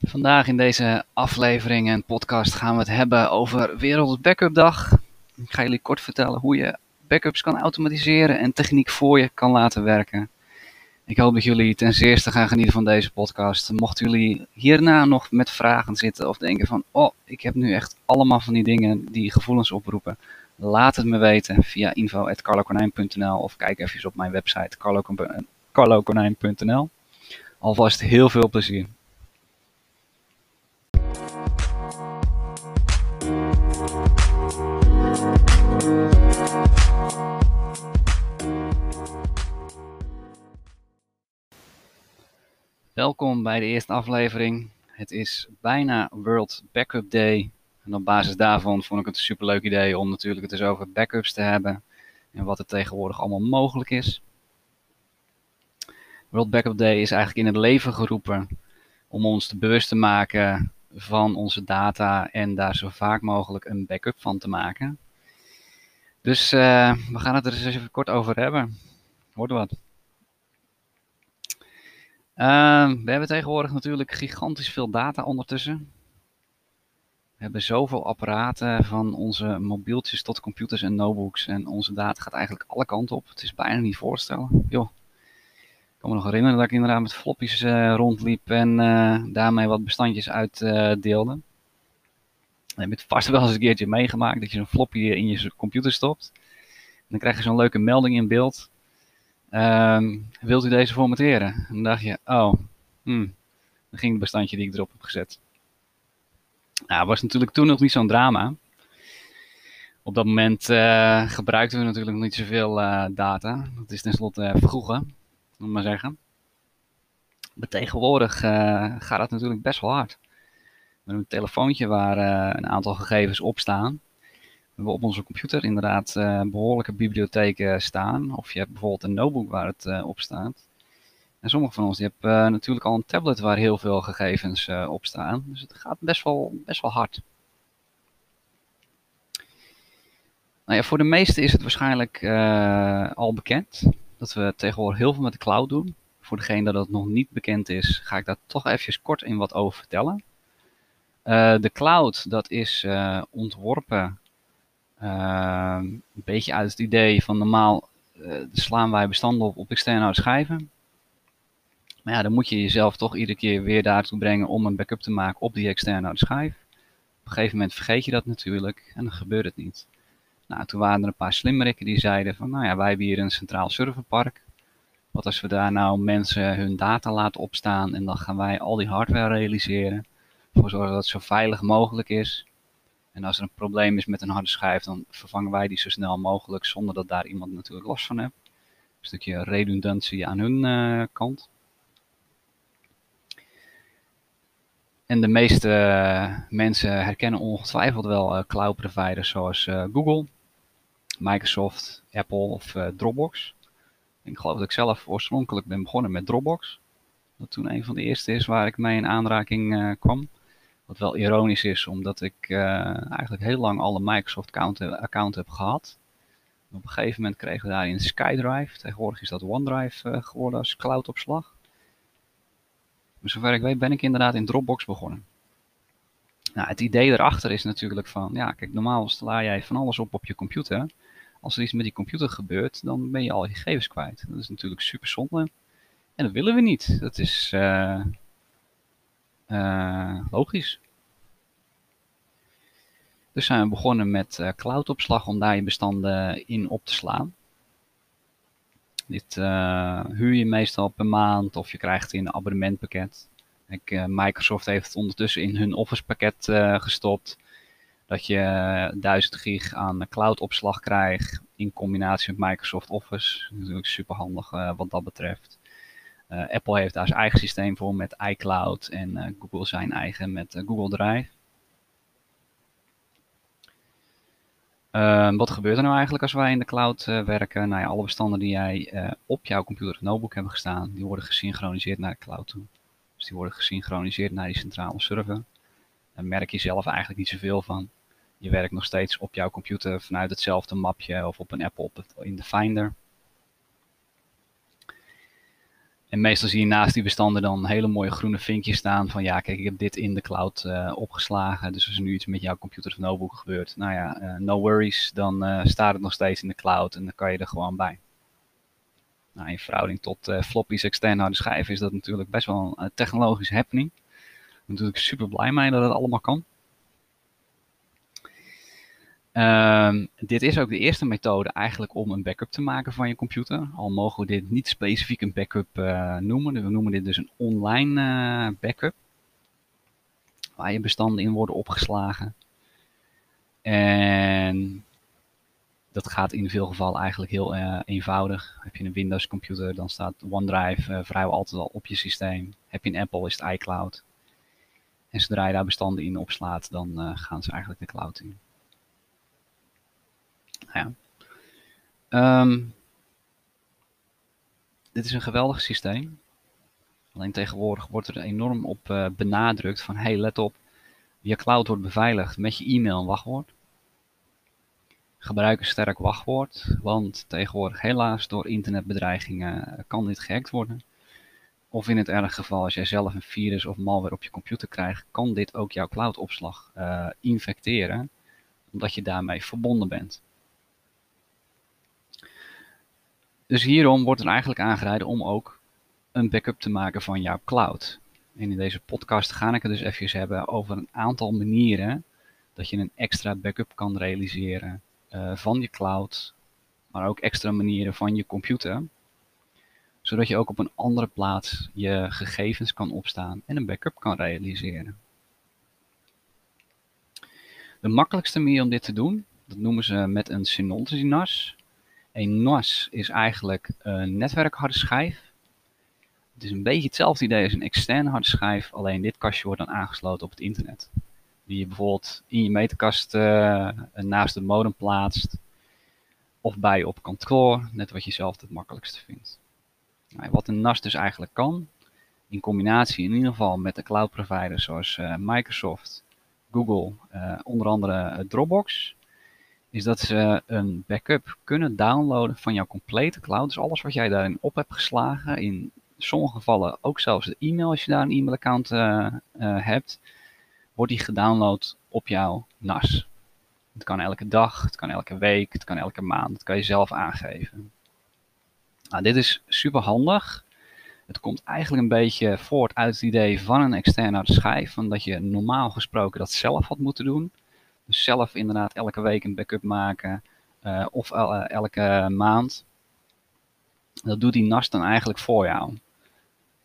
Vandaag in deze aflevering en podcast gaan we het hebben over Wereld Backup Dag. Ik ga jullie kort vertellen hoe je backups kan automatiseren en techniek voor je kan laten werken. Ik hoop dat jullie ten zeerste gaan genieten van deze podcast. Mochten jullie hierna nog met vragen zitten of denken van, oh, ik heb nu echt allemaal van die dingen die gevoelens oproepen. Laat het me weten via info.carlokonijn.nl of kijk even op mijn website carlokonijn.nl. Alvast heel veel plezier. Welkom bij de eerste aflevering. Het is bijna World Backup Day. En op basis daarvan vond ik het een superleuk idee om natuurlijk het eens over backups te hebben. En wat er tegenwoordig allemaal mogelijk is. World Backup Day is eigenlijk in het leven geroepen om ons te bewust te maken van onze data en daar zo vaak mogelijk een backup van te maken. Dus uh, we gaan het er eens even kort over hebben. Wordt wat. Uh, we hebben tegenwoordig natuurlijk gigantisch veel data ondertussen. We hebben zoveel apparaten, van onze mobieltjes tot computers en notebooks. En onze data gaat eigenlijk alle kanten op. Het is bijna niet voor te stellen. Joh. Ik kan me nog herinneren dat ik inderdaad met floppies uh, rondliep en uh, daarmee wat bestandjes uitdeelde. Uh, je hebt het vast wel eens een keertje meegemaakt dat je zo'n floppy in je computer stopt. En dan krijg je zo'n leuke melding in beeld. Um, wilt u deze formateren? En dan dacht je, oh, hmm, dan ging het bestandje die ik erop heb gezet. Nou, was natuurlijk toen nog niet zo'n drama. Op dat moment uh, gebruikten we natuurlijk nog niet zoveel uh, data. Dat is tenslotte uh, vroeger, moet maar zeggen. Maar tegenwoordig gaat het natuurlijk best wel hard. Hebben een telefoontje waar een aantal gegevens op staan. We op onze computer inderdaad uh, behoorlijke bibliotheken staan. Of je hebt bijvoorbeeld een notebook waar het uh, op staat. En sommige van ons die hebben uh, natuurlijk al een tablet waar heel veel gegevens op staan. Dus het gaat best wel, best wel hard. Nou voor de meesten is het waarschijnlijk al bekend dat we tegenwoordig heel veel met de cloud doen. Voor degene dat het nog niet bekend is, ga ik daar toch even kort in wat over vertellen. de cloud, dat is ontworpen uh, een beetje uit het idee van normaal uh, slaan wij bestanden op op externe harde schijven. Maar ja, dan moet je jezelf toch iedere keer weer daartoe brengen om een backup te maken op die externe schijf. Op een gegeven moment vergeet je dat natuurlijk en dan gebeurt het niet. Nou, toen waren er een paar slimmerikken die zeiden van, nou ja, wij hebben hier een centraal serverpark. Wat als we daar nou mensen hun data laten opstaan en dan gaan wij al die hardware realiseren. Voor zorgen dat het zo veilig mogelijk is. En als er een probleem is met een harde schijf, dan vervangen wij die zo snel mogelijk zonder dat daar iemand natuurlijk last van heeft. Een stukje redundantie aan hun uh, kant. En de meeste uh, mensen herkennen ongetwijfeld wel uh, cloud providers zoals Google, Microsoft, Apple of Dropbox. Ik geloof dat ik zelf oorspronkelijk ben begonnen met Dropbox. Dat toen een van de eerste is waar ik mee in aanraking kwam. Wat wel ironisch is, omdat ik uh, eigenlijk heel lang al een Microsoft account, account heb gehad. op een gegeven moment kregen we daarin SkyDrive. Tegenwoordig is dat OneDrive uh, geworden als cloudopslag. Maar zover ik weet ben ik inderdaad in Dropbox begonnen. Nou, het idee erachter is natuurlijk van, ja kijk, normaal sla jij van alles op op je computer. Als er iets met die computer gebeurt, dan ben je al je gegevens kwijt. Dat is natuurlijk super zonde. En dat willen we niet. Dat is... Uh, logisch. Dus zijn we begonnen met uh, cloudopslag om daar je bestanden in op te slaan. Dit uh, huur je meestal per maand of je krijgt in een abonnementpakket. Ik, Microsoft heeft het ondertussen in hun Office pakket gestopt. Dat je 1000 gig aan cloudopslag krijgt in combinatie met Microsoft Office. Natuurlijk super handig wat dat betreft. Uh, Apple heeft daar zijn eigen systeem voor met iCloud en uh, Google zijn eigen met uh, Google Drive. Ehm, wat gebeurt er nou eigenlijk als wij in de cloud werken? Nou ja, alle bestanden die jij op jouw computer of notebook hebben gestaan, die worden gesynchroniseerd naar de cloud toe. Dus die worden gesynchroniseerd naar die centrale server. Daar merk je zelf eigenlijk niet zoveel van. Je werkt nog steeds op jouw computer vanuit hetzelfde mapje of op een Apple in de Finder. En meestal zie je naast die bestanden dan hele mooie groene vinkjes staan van ja, kijk, ik heb dit in de cloud uh, opgeslagen. Dus als er nu iets met jouw computer of notebook gebeurt, nou ja, uh, no worries, dan uh, staat het nog steeds in de cloud en dan kan je er gewoon bij. Nou, in verhouding tot floppies, externe harde schijven is dat natuurlijk best wel een technologische happening. Ik ben natuurlijk super blij mee dat het allemaal kan. Um, dit is ook de eerste methode eigenlijk om een backup te maken van je computer. Al mogen we dit niet specifiek een backup uh, noemen. We noemen dit dus een online uh, backup. Waar je bestanden in worden opgeslagen. En dat gaat in veel gevallen eigenlijk heel uh, eenvoudig. Heb je een Windows computer, dan staat OneDrive vrijwel altijd al op je systeem. Heb je een Apple, is het iCloud. En zodra je daar bestanden in opslaat, dan gaan ze eigenlijk de cloud in. Ja. Um, dit is een geweldig systeem. Alleen tegenwoordig wordt er enorm op uh, benadrukt van hey let op, je cloud wordt beveiligd met je e-mail en wachtwoord. Gebruik een sterk wachtwoord, want tegenwoordig helaas door internetbedreigingen kan dit gehackt worden. Of in het erg geval als jij zelf een virus of malware op je computer krijgt, kan dit ook jouw cloudopslag uh, infecteren, omdat je daarmee verbonden bent. Dus hierom wordt er eigenlijk aangeraden om ook een backup te maken van jouw cloud. En in deze podcast ga ik het dus even hebben over een aantal manieren dat je een extra backup kan realiseren uh, van je cloud, maar ook extra manieren van je computer, zodat je ook op een andere plaats je gegevens kan opstaan en een backup kan realiseren. De makkelijkste manier om dit te doen, dat noemen ze met een Synology NAS. Een NAS is eigenlijk een netwerkharde schijf. Het is een beetje hetzelfde idee als een externe harde schijf, alleen dit kastje wordt dan aangesloten op het internet. Die je bijvoorbeeld in je meterkast uh, naast de modem plaatst, of bij je op kantoor, net wat je zelf het makkelijkste vindt. Nou, wat een NAS dus eigenlijk kan, in combinatie in ieder geval met de cloud providers zoals uh, Microsoft, Google, uh, onder andere Dropbox, is dat ze een backup kunnen downloaden van jouw complete cloud. Dus alles wat jij daarin op hebt geslagen, in sommige gevallen ook zelfs de e-mail, als je daar een e-mailaccount uh, uh, hebt, wordt die gedownload op jouw NAS. Het kan elke dag, het kan elke week, het kan elke maand, dat kan je zelf aangeven. Nou, dit is super handig. Het komt eigenlijk een beetje voort uit het idee van een externe schijf, van dat je normaal gesproken dat zelf had moeten doen. Dus zelf inderdaad elke week een backup maken uh, of uh, elke maand. Dat doet die NAS dan eigenlijk voor jou.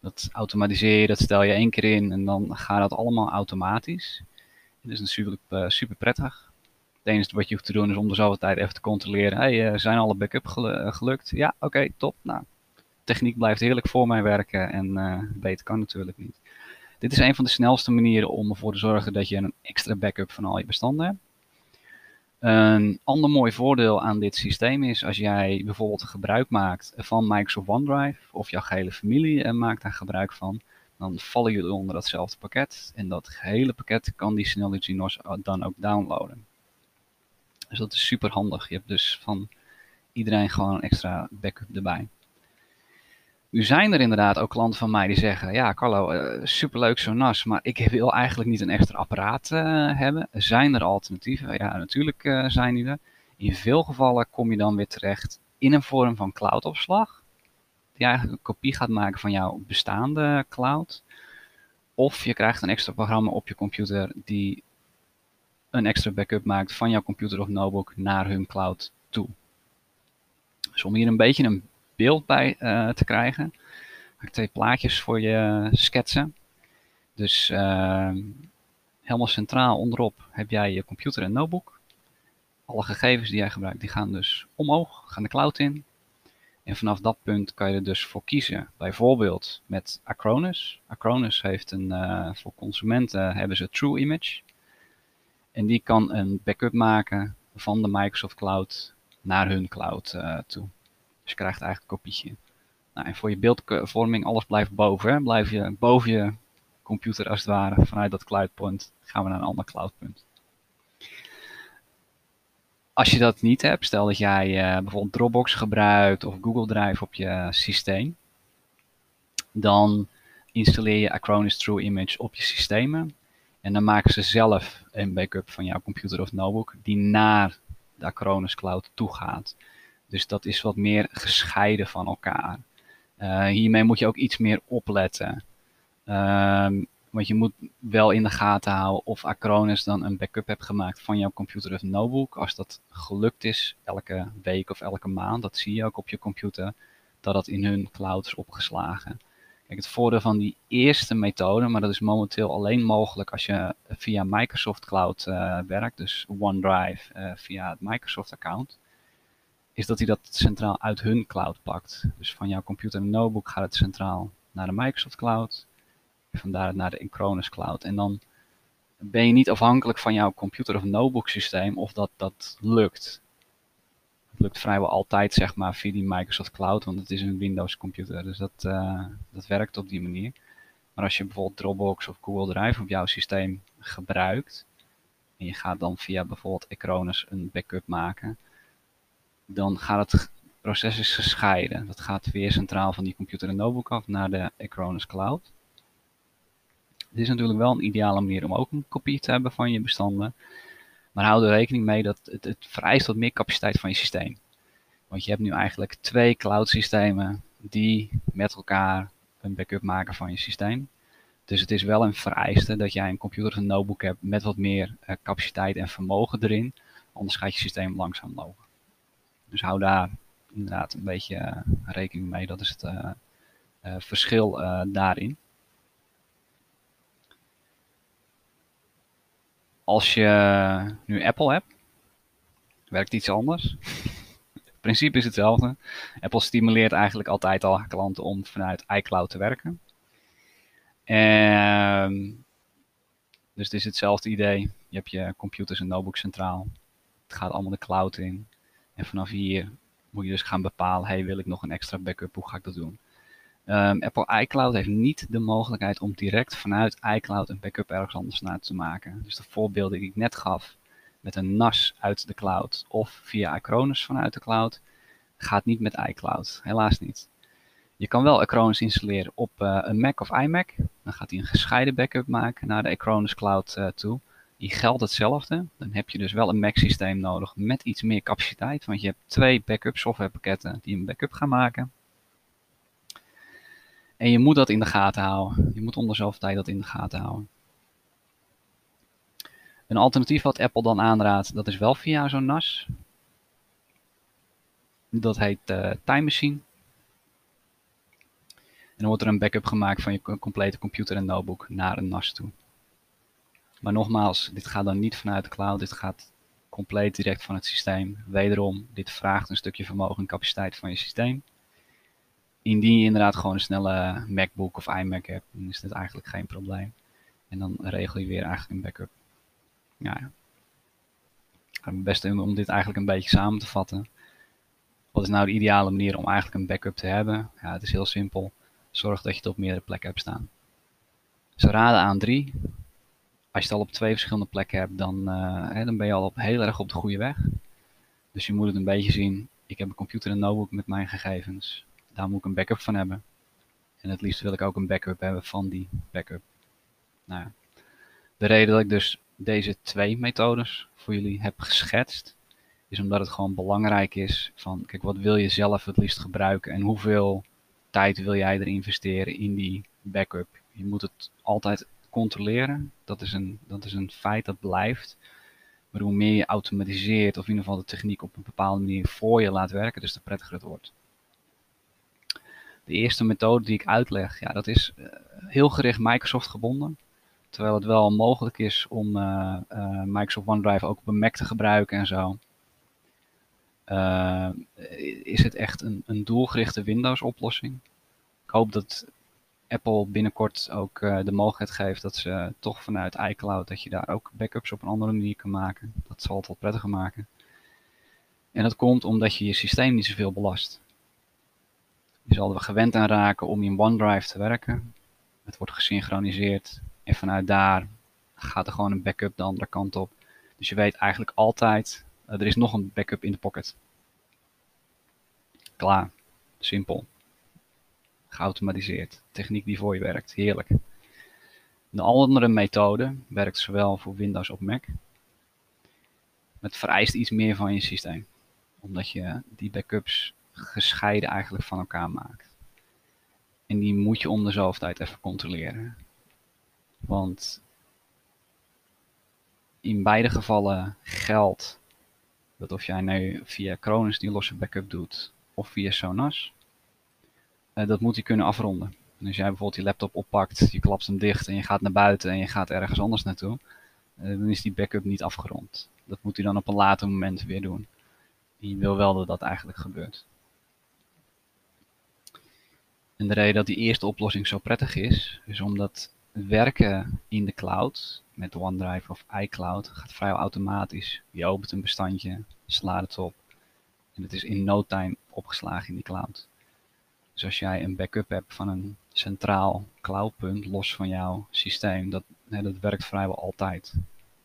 Dat automatiseer je, dat stel je één keer in en dan gaat dat allemaal automatisch. Dat is natuurlijk uh, super prettig. Het enige wat je hoeft te doen is om de zoveel tijd even te controleren. Hey, zijn alle backup gelu gelukt? Ja, oké, top. Nou, techniek blijft heerlijk voor mij werken en beter kan natuurlijk niet. Dit is een van de snelste manieren om ervoor te zorgen dat je een extra backup van al je bestanden hebt. Een ander mooi voordeel aan dit systeem is als jij bijvoorbeeld gebruik maakt van Microsoft OneDrive of jouw gehele familie maakt daar gebruik van, dan vallen jullie onder datzelfde pakket en dat gehele pakket kan die Synology NOS dan ook downloaden. Dus dat is super handig. Je hebt dus van iedereen gewoon een extra backup erbij. Nu zijn er inderdaad ook klanten van mij die zeggen: Ja, Carlo, uh, superleuk zo'n NAS, maar ik wil eigenlijk niet een extra apparaat uh, hebben. Zijn er alternatieven? Ja, natuurlijk uh, zijn die er. In veel gevallen kom je dan weer terecht in een vorm van cloudopslag, die eigenlijk een kopie gaat maken van jouw bestaande cloud. Of je krijgt een extra programma op je computer die een extra backup maakt van jouw computer of notebook naar hun cloud toe. Dus om hier een beetje een beeld bij uh, te krijgen. Ga ik twee plaatjes voor je schetsen. Dus uh, helemaal centraal onderop heb jij je computer en notebook. Alle gegevens die jij gebruikt, die gaan dus omhoog, gaan de cloud in. En vanaf dat punt kan je er dus voor kiezen. Bijvoorbeeld met Acronis. Acronis heeft een, uh, voor consumenten hebben ze True Image. En die kan een backup maken van de Microsoft Cloud naar hun cloud toe. Dus je krijgt eigenlijk een kopietje. Nou, en voor je beeldvorming, alles blijft boven. Hè? Blijf je boven je computer als het ware. Vanuit dat cloudpoint gaan we naar een ander cloudpunt. Als je dat niet hebt, stel dat jij uh, bijvoorbeeld Dropbox gebruikt of Google Drive op je systeem. dan installeer je Acronis True Image op je systemen. En dan maken ze zelf een backup van jouw computer of notebook die naar de Acronis Cloud toe gaat. Dus dat is wat meer gescheiden van elkaar. Uh, hiermee moet je ook iets meer opletten. Ehm, want je moet wel in de gaten houden of Acronis dan een backup hebt gemaakt van jouw computer of notebook. Als dat gelukt is, elke week of elke maand, dat zie je ook op je computer, dat dat in hun cloud is opgeslagen. Kijk, het voordeel van die eerste methode, maar dat is momenteel alleen mogelijk als je via Microsoft Cloud uh, werkt, dus OneDrive uh, via het Microsoft account, is dat hij dat centraal uit hun cloud pakt. Dus van jouw computer en notebook gaat het centraal naar de Microsoft Cloud, en vandaar naar de Acronis Cloud. En dan ben je niet afhankelijk van jouw computer of notebook systeem of dat dat lukt. Het lukt vrijwel altijd zeg maar via die Microsoft Cloud, want het is een Windows computer. Dus dat, uh, dat werkt op die manier. Maar als je bijvoorbeeld Dropbox of Google Drive op jouw systeem gebruikt, en je gaat dan via bijvoorbeeld Acronis een backup maken, dan gaat het proces is gescheiden. Dat gaat weer centraal van die computer en notebook af naar de Acronis Cloud. Het is natuurlijk wel een ideale manier om ook een kopie te hebben van je bestanden. Maar hou er rekening mee dat het, het vereist wat meer capaciteit van je systeem. Want je hebt nu eigenlijk twee cloud systemen die met elkaar een backup maken van je systeem. Dus het is wel een vereiste dat jij een computer of een notebook hebt met wat meer uh, capaciteit en vermogen erin. Anders gaat je systeem langzaam lopen. Dus hou daar inderdaad een beetje uh, rekening mee. Dat is het uh, verschil daarin. Als je nu Apple hebt, werkt iets anders. Het principe is hetzelfde. Apple stimuleert eigenlijk altijd al klanten om vanuit iCloud te werken. En dus het is hetzelfde idee. Je hebt je computers en notebooks centraal. Het gaat allemaal de cloud in. En vanaf hier moet je dus gaan bepalen, hey, wil ik nog een extra backup? Hoe ga ik dat doen? Um, Apple iCloud heeft niet de mogelijkheid om direct vanuit iCloud een backup ergens anders naar te maken. Dus de voorbeelden die ik net gaf met een NAS uit de cloud of via Acronis vanuit de cloud, gaat niet met iCloud. Helaas niet. Je kan wel Acronis installeren op uh, een Mac of iMac. Dan gaat hij een gescheiden backup maken naar de Acronis Cloud uh, toe. Die geldt hetzelfde. Dan heb je dus wel een Mac systeem nodig met iets meer capaciteit. Want je hebt twee backup softwarepakketten die een backup gaan maken. En je moet dat in de gaten houden. Je moet onder zoveel tijd dat in de gaten houden. Een alternatief wat Apple dan aanraadt, dat is wel via zo'n NAS. Dat heet uh, Time Machine. En dan wordt er een backup gemaakt van je complete computer en notebook naar een NAS toe. Maar nogmaals, dit gaat dan niet vanuit de cloud, dit gaat compleet direct van het systeem. Wederom, dit vraagt een stukje vermogen en capaciteit van je systeem indien je inderdaad gewoon een snelle MacBook of iMac hebt, dan is dit eigenlijk geen probleem. En dan regel je weer eigenlijk een backup. Ja. Het beste om dit eigenlijk een beetje samen te vatten. Wat is nou de ideale manier om eigenlijk een backup te hebben? Ja, het is heel simpel. Zorg dat je het op meerdere plekken hebt staan. Ze raden aan drie. Als je het al op twee verschillende plekken hebt, dan, uh, hè, dan ben je al op, heel erg op de goede weg. Dus je moet het een beetje zien. Ik heb een computer en notebook met mijn gegevens daar moet ik een backup van hebben. En het liefst wil ik ook een backup hebben van die backup. Nou. De reden dat ik dus deze twee methodes voor jullie heb geschetst, is omdat het gewoon belangrijk is van, kijk, wat wil je zelf het liefst gebruiken en hoeveel tijd wil jij er investeren in die backup. Je moet het altijd controleren, dat is een, dat is een feit dat blijft. Maar hoe meer je automatiseert, of in ieder geval de techniek op een bepaalde manier voor je laat werken, dus te prettiger het wordt de eerste methode die ik uitleg, ja, dat is uh, heel gericht Microsoft gebonden. Terwijl het wel mogelijk is om uh, uh, Microsoft OneDrive ook op een Mac te gebruiken en zo. is het echt een, een doelgerichte Windows oplossing. Ik hoop dat Apple binnenkort ook de mogelijkheid geeft dat ze toch vanuit iCloud, dat je daar ook backups op een andere manier kan maken. Dat zal het wel prettiger maken. En dat komt omdat je je systeem niet zoveel belast. Je zal er gewend aan raken om in OneDrive te werken. Het wordt gesynchroniseerd en vanuit daar gaat er gewoon een backup de andere kant op. Dus je weet eigenlijk altijd, uh, er is nog een backup in de pocket. Klaar. Simpel. Geautomatiseerd. Techniek die voor je werkt, heerlijk. De andere methode werkt zowel voor Windows als Mac. Het vereist iets meer van je systeem, omdat je die backups gescheiden eigenlijk van elkaar maakt. En die moet je om de zoveel tijd even controleren. Want in beide gevallen geldt dat of jij nu via Cronus die losse backup doet of via Sonas, dat moet hij kunnen afronden. En als jij bijvoorbeeld je laptop oppakt, je klapt hem dicht en je gaat naar buiten en je gaat ergens anders naartoe, uh, dan is die backup niet afgerond. Dat moet hij dan op een later moment weer doen. Je wil wel dat dat eigenlijk gebeurt. En de reden dat die eerste oplossing zo prettig is, is omdat werken in de cloud met OneDrive of iCloud gaat vrijwel automatisch. Je opent een bestandje, slaat het op en het is in no time opgeslagen in die cloud. Dus als jij een backup hebt van een centraal cloudpunt los van jouw systeem, dat, dat werkt vrijwel altijd. De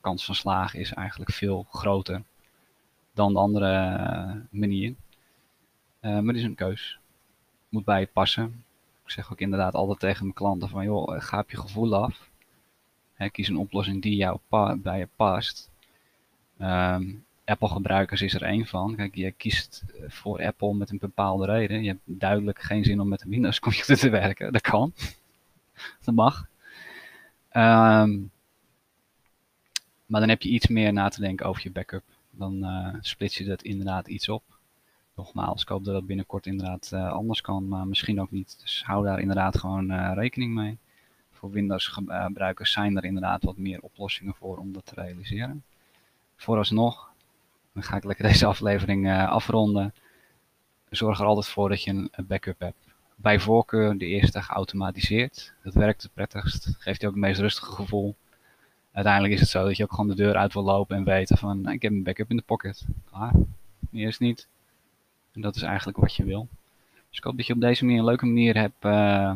kans van slagen is eigenlijk veel groter dan de andere uh, manier. Uh, maar het is een keus. Moet bij je passen. Ik zeg ook inderdaad altijd tegen mijn klanten van joh, ga op je gevoel af. Hè, kies een oplossing die jou bij je past. Um, Apple-gebruikers is er één van. Kijk, je kiest voor Apple met een bepaalde reden. Je hebt duidelijk geen zin om met een Windows-computer te werken. Dat kan. Dat mag. Um, maar dan heb je iets meer na te denken over je backup. Dan uh, splits je dat inderdaad iets op. Nogmaals, ik hoop dat dat binnenkort inderdaad uh, anders kan, maar misschien ook niet. Dus hou daar inderdaad gewoon rekening mee. Voor Windows-gebruikers zijn er inderdaad wat meer oplossingen voor om dat te realiseren. Vooralsnog dan ga ik lekker deze aflevering uh, afronden. Zorg er altijd voor dat je een backup hebt. Bij voorkeur de eerste geautomatiseerd. Dat werkt het prettigst. Geeft je ook het meest rustige gevoel. Uiteindelijk is het zo dat je ook gewoon de deur uit wil lopen en weten van nou, ik heb een backup in de pocket. Klaar. Eerst niet. En dat is eigenlijk wat je wil. Dus ik hoop dat je op deze manier een leuke manier hebt uh,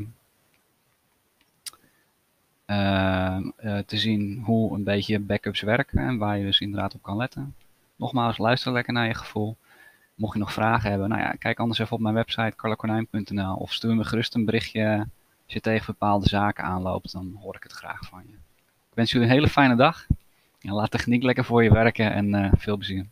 uh, te zien hoe een beetje backups werken en waar je dus inderdaad op kan letten. Nogmaals, luister lekker naar je gevoel. Mocht je nog vragen hebben, nou ja, kijk anders even op mijn website carlacornijn.nl of stuur me gerust een berichtje als je tegen bepaalde zaken aanloopt, dan hoor ik het graag van je. Ik wens jullie een hele fijne dag en laat techniek lekker voor je werken en uh, veel plezier.